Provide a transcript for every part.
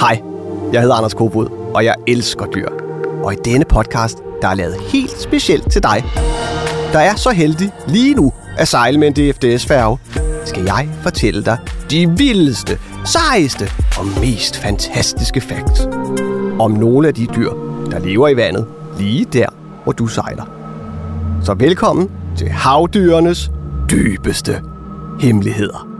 Hej, jeg hedder Anders Kofod, og jeg elsker dyr. Og i denne podcast, der er lavet helt specielt til dig, der er så heldig lige nu at sejle med en DFDS-færge, skal jeg fortælle dig de vildeste, sejeste og mest fantastiske facts om nogle af de dyr, der lever i vandet lige der, hvor du sejler. Så velkommen til havdyrenes dybeste hemmeligheder.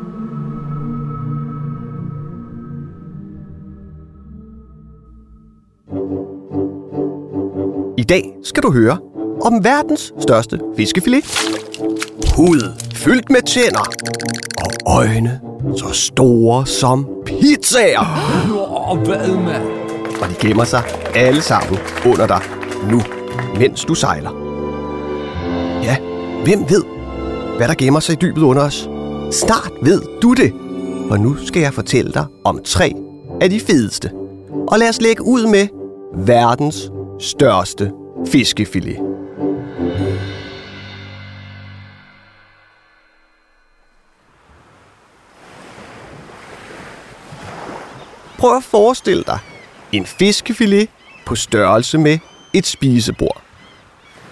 I dag skal du høre om verdens største fiskefilet. Hud fyldt med tænder og øjne så store som pizzaer. Åh, hvad, mand? Og de gemmer sig alle sammen under dig nu, mens du sejler. Ja, hvem ved, hvad der gemmer sig i dybet under os? Snart ved du det, for nu skal jeg fortælle dig om tre af de fedeste. Og lad os lægge ud med verdens største fiskefilet. Prøv at forestille dig en fiskefilet på størrelse med et spisebord.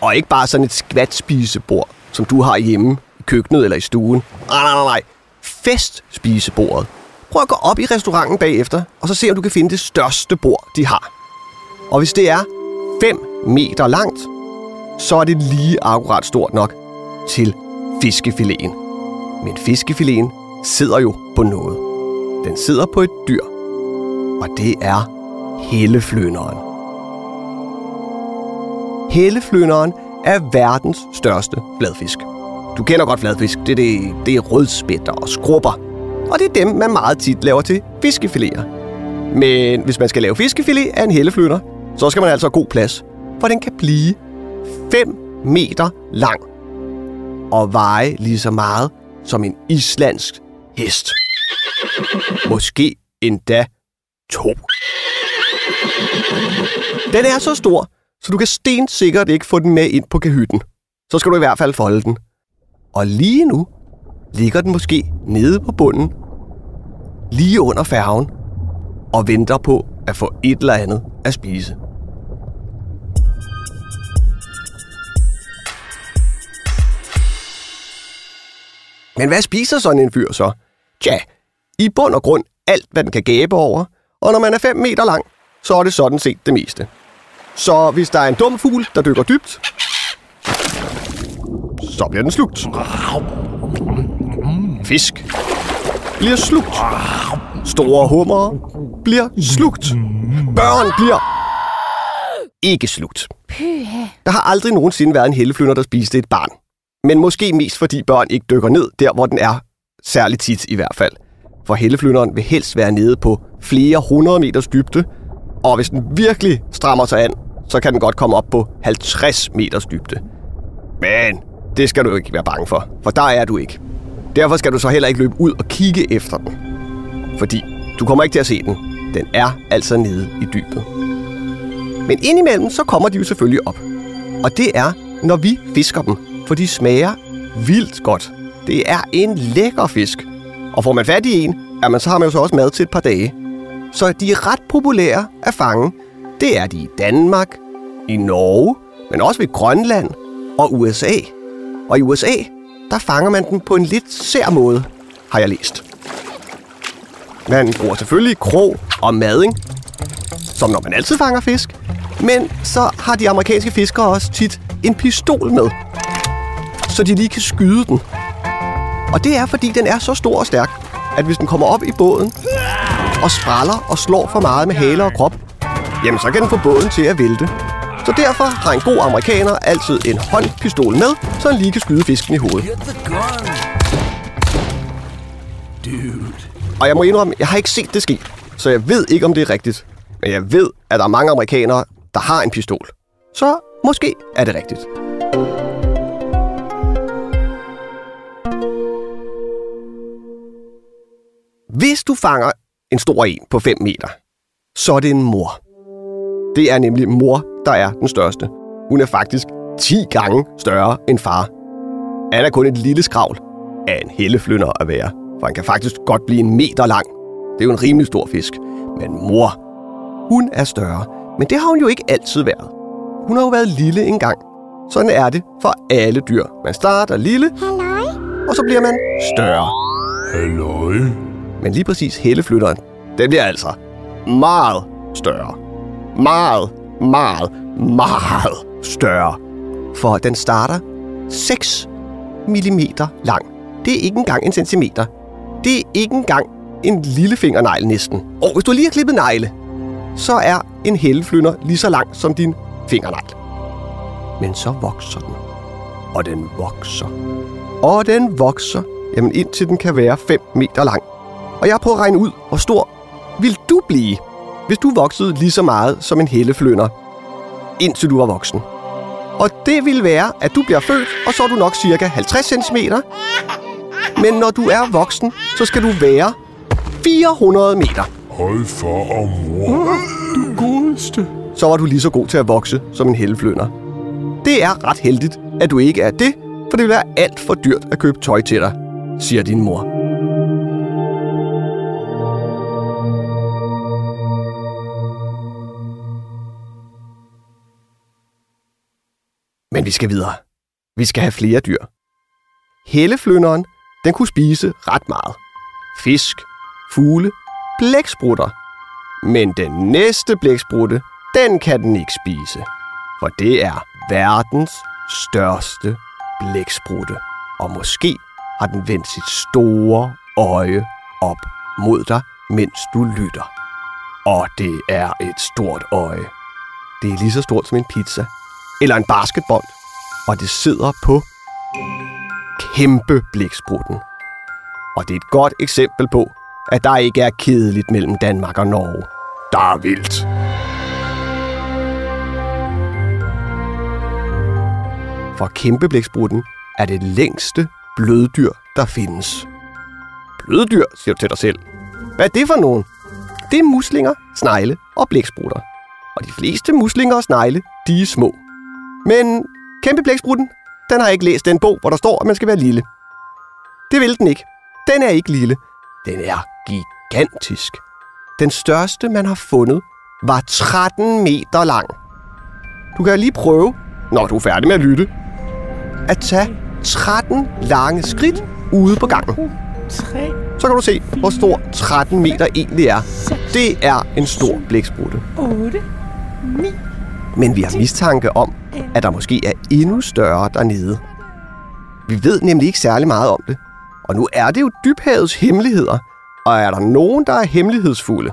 Og ikke bare sådan et skvat spisebord, som du har hjemme i køkkenet eller i stuen. Nej, nej, nej, nej. Fest spisebordet. Prøv at gå op i restauranten bagefter, og så se, om du kan finde det største bord, de har. Og hvis det er 5 meter langt, så er det lige akkurat stort nok til fiskefileten. Men fiskefileten sidder jo på noget. Den sidder på et dyr, og det er helleflynderen. Helleflynderen er verdens største fladfisk. Du kender godt fladfisk. Det er, det, det er rødspætter og skrubber. Og det er dem, man meget tit laver til fiskefileter. Men hvis man skal lave fiskefilet af en helleflynder, så skal man altså have god plads. For den kan blive 5 meter lang og veje lige så meget som en islandsk hest. Måske endda to. Den er så stor, så du kan stensikkert ikke få den med ind på kahytten. Så skal du i hvert fald folde den. Og lige nu ligger den måske nede på bunden, lige under færgen, og venter på at få et eller andet at spise. Men hvad spiser sådan en fyr så? Tja, i bund og grund alt, hvad den kan gabe over, og når man er 5 meter lang, så er det sådan set det meste. Så hvis der er en dum fugl, der dykker dybt, så bliver den slugt. Fisk bliver slugt. Store hummer bliver slugt. Børn bliver ikke slugt. Der har aldrig nogensinde været en helleflynder, der spiste et barn. Men måske mest fordi børn ikke dykker ned der, hvor den er. Særligt tit i hvert fald. For helleflynderen vil helst være nede på flere hundrede meters dybde. Og hvis den virkelig strammer sig an, så kan den godt komme op på 50 meters dybde. Men det skal du ikke være bange for, for der er du ikke. Derfor skal du så heller ikke løbe ud og kigge efter den. Fordi du kommer ikke til at se den. Den er altså nede i dybet. Men indimellem så kommer de jo selvfølgelig op. Og det er, når vi fisker dem, for de smager vildt godt. Det er en lækker fisk. Og får man fat i en, jamen, så har man jo så også mad til et par dage. Så de er ret populære at fange. Det er de i Danmark, i Norge, men også ved Grønland og USA. Og i USA, der fanger man den på en lidt sær måde, har jeg læst. Man bruger selvfølgelig krog og mading, som når man altid fanger fisk. Men så har de amerikanske fiskere også tit en pistol med, så de lige kan skyde den. Og det er, fordi den er så stor og stærk, at hvis den kommer op i båden og spraller og slår for meget med hale og krop, jamen så kan den få båden til at vælte. Så derfor har en god amerikaner altid en håndpistol med, så han lige kan skyde fisken i hovedet. Dude. Og jeg må indrømme, jeg har ikke set det ske, så jeg ved ikke, om det er rigtigt. Men jeg ved, at der er mange amerikanere, der har en pistol. Så måske er det rigtigt. Hvis du fanger en stor en på 5 meter, så er det en mor. Det er nemlig mor, der er den største. Hun er faktisk 10 gange større end far. Han er kun et lille skravl af en helleflynder at være, for han kan faktisk godt blive en meter lang. Det er jo en rimelig stor fisk. Men mor, hun er større. Men det har hun jo ikke altid været. Hun har jo været lille engang. Sådan er det for alle dyr. Man starter lille, Halløj? og så bliver man større. Halløj. Men lige præcis helleflytteren, den bliver altså meget større. Meget, meget, meget større. For den starter 6 mm lang. Det er ikke engang en centimeter. Det er ikke engang en lille fingernegl næsten. Og hvis du lige har klippet negle, så er en helleflynder lige så lang som din fingernegl. Men så vokser den. Og den vokser. Og den vokser, jamen indtil den kan være 5 meter lang. Og jeg er på at regne ud, hvor stor vil du blive, hvis du voksede lige så meget som en helleflynder, indtil du var voksen. Og det vil være, at du bliver født, og så er du nok cirka 50 cm. Men når du er voksen, så skal du være 400 meter. Høj far og mor. Du godeste. Så var du lige så god til at vokse som en helleflynder. Det er ret heldigt, at du ikke er det, for det vil være alt for dyrt at købe tøj til dig, siger din mor. Men vi skal videre. Vi skal have flere dyr. Helleflynderen, den kunne spise ret meget. Fisk, fugle, blæksprutter. Men den næste blæksprutte, den kan den ikke spise. For det er verdens største blæksprutte. Og måske har den vendt sit store øje op mod dig, mens du lytter. Og det er et stort øje. Det er lige så stort som en pizza. Eller en basketball. Og det sidder på kæmpe blæksprutten. Og det er et godt eksempel på, at der ikke er kedeligt mellem Danmark og Norge. Der er vildt. For kæmpeblæksprutten er det længste bløddyr, der findes. Bløddyr, siger du til dig selv. Hvad er det for nogen? Det er muslinger, snegle og blæksprutter. Og de fleste muslinger og snegle, de er små. Men kæmpeblæksprutten, den har ikke læst den bog, hvor der står, at man skal være lille. Det vil den ikke. Den er ikke lille. Den er gigantisk. Den største, man har fundet, var 13 meter lang. Du kan lige prøve, når du er færdig med at lytte, at tage 13 lange skridt ude på gangen. 3, Så kan du se, hvor stor 13 meter egentlig er. Det er en stor blæksprutte. 8, 9, Men vi har mistanke om, at der måske er endnu større dernede. Vi ved nemlig ikke særlig meget om det. Og nu er det jo dybhavets hemmeligheder. Og er der nogen, der er hemmelighedsfulde,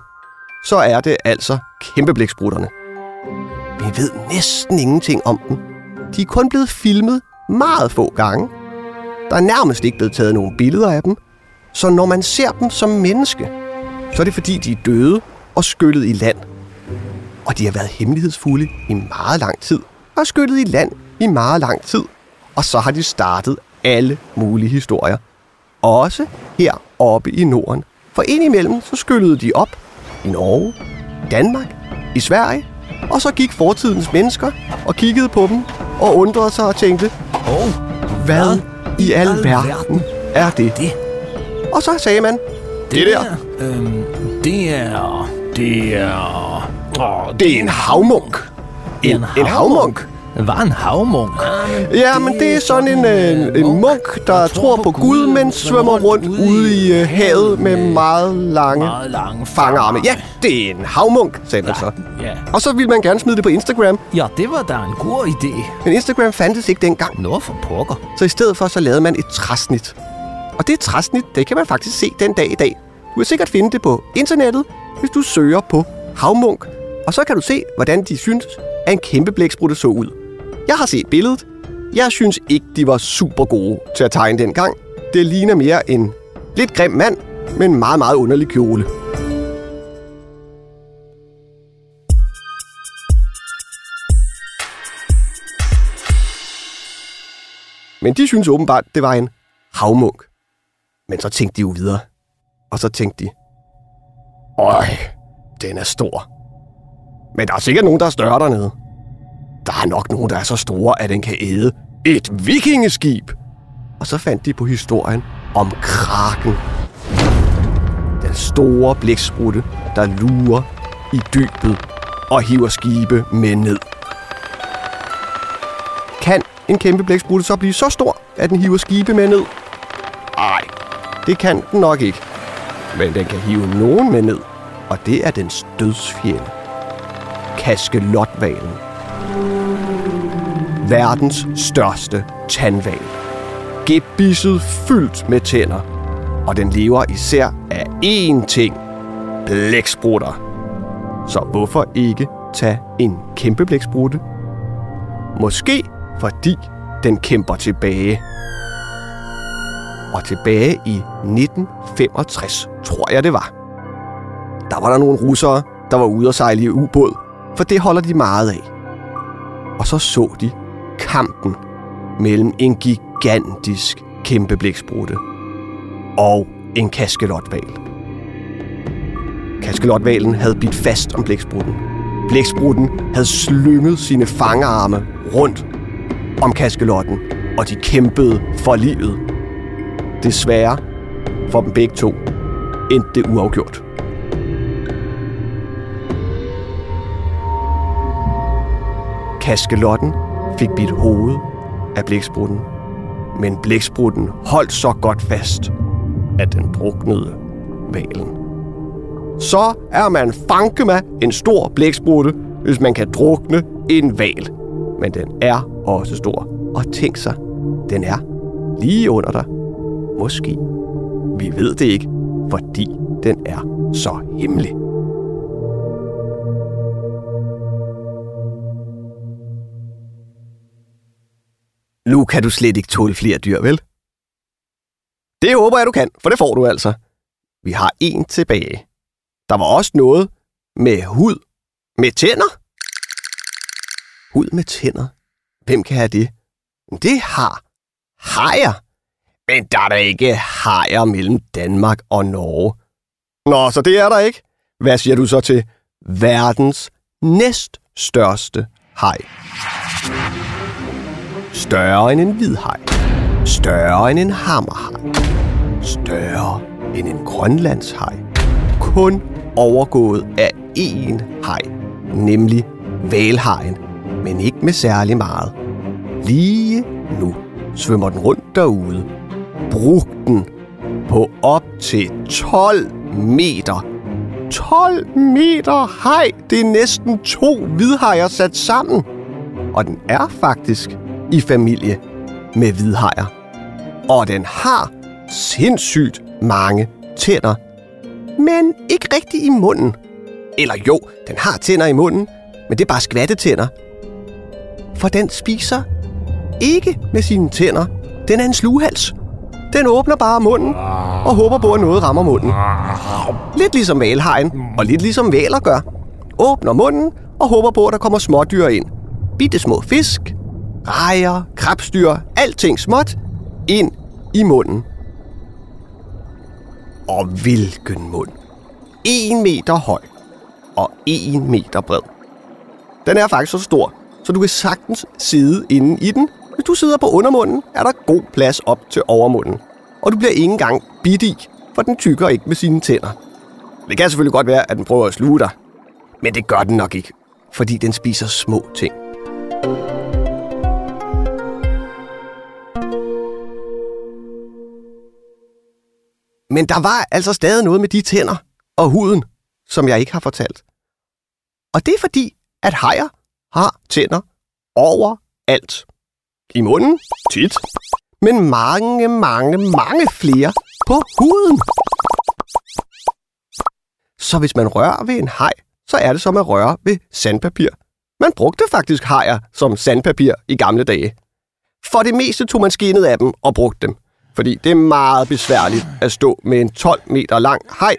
så er det altså kæmpeblæksprutterne. Vi ved næsten ingenting om dem. De er kun blevet filmet meget få gange. Der er nærmest ikke blevet taget nogen billeder af dem. Så når man ser dem som menneske, så er det fordi, de er døde og skyllet i land. Og de har været hemmelighedsfulde i meget lang tid, og skyllet i land i meget lang tid. Og så har de startet alle mulige historier. Også her oppe i Norden. For indimellem så skyllede de op i Norge, Danmark, i Sverige, og så gik fortidens mennesker og kiggede på dem og undrede sig og tænkte, Oh, hvad i alverden er det? det? Og så sagde man, det der, Øhm, det er... Det er... Åh, det er en havmunk. En, en havmunk. Hvad er en havmunk? Ja, men det er sådan en, øh, en munk, der tror på Gud, men svømmer rundt ude i øh, havet med meget lange Meget lange fangarme. Ja, det er en havmunk, sagde man så. Ja. Og så ville man gerne smide det på Instagram, ja, det var da en god idé. men Instagram fandtes ikke dengang. Nå for pokker. Så i stedet for, så lavede man et træsnit. Og det træsnit, det kan man faktisk se den dag i dag. Du kan sikkert finde det på internettet, hvis du søger på havmunk. Og så kan du se, hvordan de synes, at en kæmpe blæksprutte så ud. Jeg har set billedet. Jeg synes ikke, de var super gode til at tegne dengang. Det ligner mere en lidt grim mand med en meget, meget underlig kjole. Men de synes åbenbart, det var en havmunk. Men så tænkte de jo videre. Og så tænkte de, Øj, den er stor. Men der er sikkert nogen, der er større dernede. Der er nok nogen, der er så store, at den kan æde et vikingeskib. Og så fandt de på historien om kraken. Den store blæksprutte, der lurer i dybet og hiver skibe med ned. Kan en kæmpe blæksprutte så blive så stor, at den hiver skibe med ned? Nej, det kan den nok ikke. Men den kan hive nogen med ned, og det er dens dødsfjende. Kaskelotvalen. Verdens største tandval. Gebisset fyldt med tænder, og den lever især af én ting. Blæksprutter. Så hvorfor ikke tage en kæmpe blæksprutte? Måske fordi den kæmper tilbage. Og tilbage i 1965, tror jeg det var. Der var der nogle russere, der var ude at sejle i ubåd, for det holder de meget af. Og så så de kampen mellem en gigantisk kæmpe blæksprutte og en kaskelotval. Kaskelotvalen havde bidt fast om blæksprutten. Blæksprutten havde slynget sine fangearme rundt om kaskelotten, og de kæmpede for livet. Desværre for dem begge to endte det uafgjort. Kaskelotten fik bidt hovedet af blæksprutten, men blæksprutten holdt så godt fast, at den druknede valen. Så er man fanke med en stor blæksprutte, hvis man kan drukne en val. Men den er også stor. Og tænk sig, den er lige under dig. Måske. Vi ved det ikke, fordi den er så hemmelig. Nu kan du slet ikke tåle flere dyr, vel? Det håber jeg, du kan, for det får du altså. Vi har en tilbage. Der var også noget med hud med tænder. Hud med tænder? Hvem kan have det? Det har hajer. Men der er der ikke hajer mellem Danmark og Norge. Nå, så det er der ikke. Hvad siger du så til verdens næststørste haj? Større end en hvid haj. Større end en hammerhaj. Større end en grønlandshaj. Kun overgået af én haj, nemlig valhajen, men ikke med særlig meget. Lige nu svømmer den rundt derude. Brugten på op til 12 meter. 12 meter haj! Det er næsten to hvidhajer sat sammen. Og den er faktisk i familie med hvidhajer. Og den har sindssygt mange tænder. Men ikke rigtig i munden. Eller jo, den har tænder i munden, men det er bare skvattetænder. For den spiser ikke med sine tænder. Den er en slughals. Den åbner bare munden og håber på, at noget rammer munden. Lidt ligesom valhajen, og lidt ligesom valer gør. Åbner munden og håber på, at der kommer smådyr ind. Bitte små fisk, rejer, krabstyr, alting småt, ind i munden. Og hvilken mund. En meter høj og en meter bred. Den er faktisk så stor, så du kan sagtens sidde inde i den. Hvis du sidder på undermunden, er der god plads op til overmunden. Og du bliver ikke engang bidt i, for den tykker ikke med sine tænder. Det kan selvfølgelig godt være, at den prøver at sluge dig. Men det gør den nok ikke, fordi den spiser små ting. Men der var altså stadig noget med de tænder og huden, som jeg ikke har fortalt. Og det er fordi, at hajer har tænder overalt. I munden, tit, men mange, mange, mange flere på huden. Så hvis man rører ved en haj, så er det som at røre ved sandpapir. Man brugte faktisk hajer som sandpapir i gamle dage. For det meste tog man skinnet af dem og brugte dem. Fordi det er meget besværligt at stå med en 12 meter lang haj,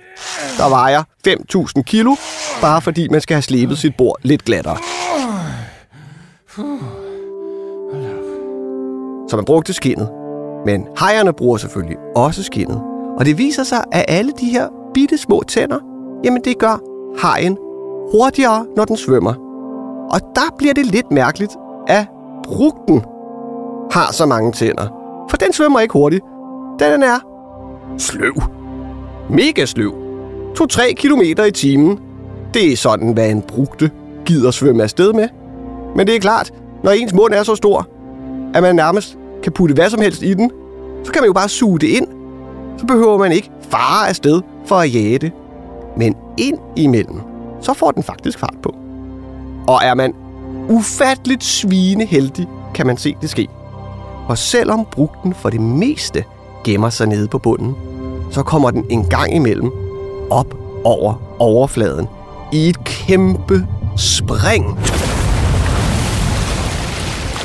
der vejer 5.000 kilo, bare fordi man skal have slebet sit bord lidt glattere. Så man brugte skinnet. Men hejerne bruger selvfølgelig også skinnet. Og det viser sig, at alle de her bitte små tænder, jamen det gør hajen hurtigere, når den svømmer. Og der bliver det lidt mærkeligt, at brugten har så mange tænder. For den svømmer ikke hurtigt. Den er sløv. Mega sløv. 2-3 km i timen. Det er sådan, hvad en brugte gider svømme afsted med. Men det er klart, når ens mund er så stor, at man nærmest kan putte hvad som helst i den, så kan man jo bare suge det ind. Så behøver man ikke fare afsted for at jage det. Men ind imellem, så får den faktisk fart på. Og er man ufatteligt svineheldig, kan man se det ske. Og selvom brugten for det meste gemmer sig nede på bunden, så kommer den en gang imellem op over overfladen i et kæmpe spring.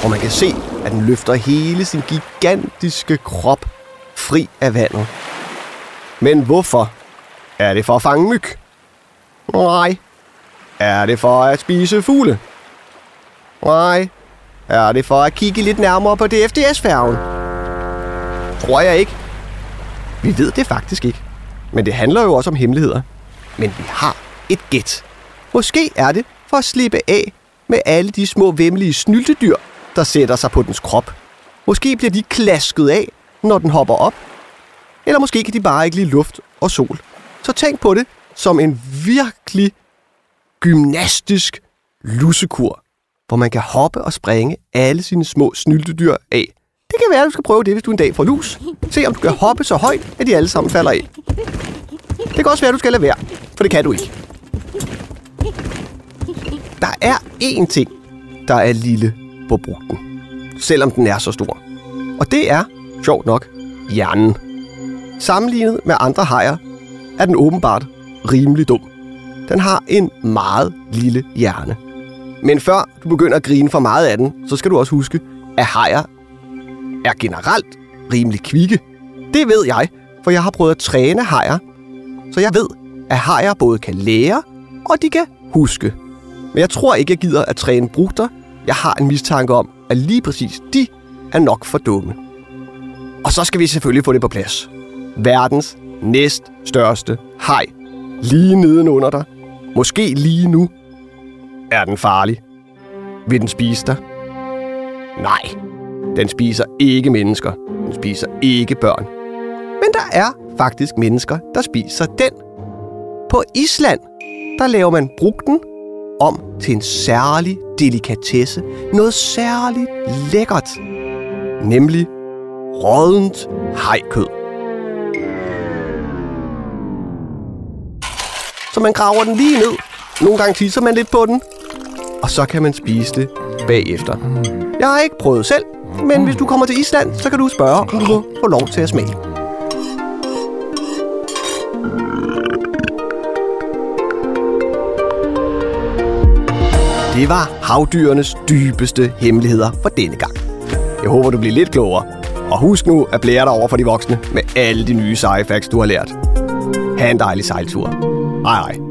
Og man kan se, at den løfter hele sin gigantiske krop fri af vandet. Men hvorfor? Er det for at fange myg? Nej. Er det for at spise fugle? Nej. Er det for at kigge lidt nærmere på DFDS-færgen? Tror jeg ikke. Vi ved det faktisk ikke. Men det handler jo også om hemmeligheder. Men vi har et gæt. Måske er det for at slippe af med alle de små vemmelige snyltedyr, der sætter sig på dens krop. Måske bliver de klasket af, når den hopper op. Eller måske kan de bare ikke lide luft og sol. Så tænk på det som en virkelig gymnastisk lussekur, hvor man kan hoppe og springe alle sine små snyltedyr af. Det kan være, at du skal prøve det, hvis du en dag får lus. Se om du kan hoppe så højt, at de alle sammen falder af. Det kan også være, at du skal lade være, for det kan du ikke. Der er én ting, der er lille på brugten, selvom den er så stor. Og det er, sjovt nok, hjernen. Sammenlignet med andre hajer, er den åbenbart rimelig dum. Den har en meget lille hjerne. Men før du begynder at grine for meget af den, så skal du også huske, at hajer er generelt rimelig kvikke. Det ved jeg, for jeg har prøvet at træne hajer. Så jeg ved, at hajer både kan lære, og de kan huske. Men jeg tror ikke, jeg gider at træne brugter. Jeg har en mistanke om, at lige præcis de er nok for dumme. Og så skal vi selvfølgelig få det på plads. Verdens næst største haj. Lige nedenunder dig. Måske lige nu. Er den farlig? Vil den spise dig? Nej, den spiser ikke mennesker. Den spiser ikke børn. Men der er faktisk mennesker, der spiser den. På Island, der laver man brugten om til en særlig delikatesse. Noget særligt lækkert. Nemlig rådent hajkød. Så man graver den lige ned. Nogle gange tisser man lidt på den. Og så kan man spise det bagefter. Jeg har ikke prøvet selv, men hvis du kommer til Island, så kan du spørge, om du må få lov til at smage. Det var havdyrenes dybeste hemmeligheder for denne gang. Jeg håber, du bliver lidt klogere. Og husk nu at blære dig over for de voksne med alle de nye sci du har lært. Ha' en dejlig sejltur. Hej hej.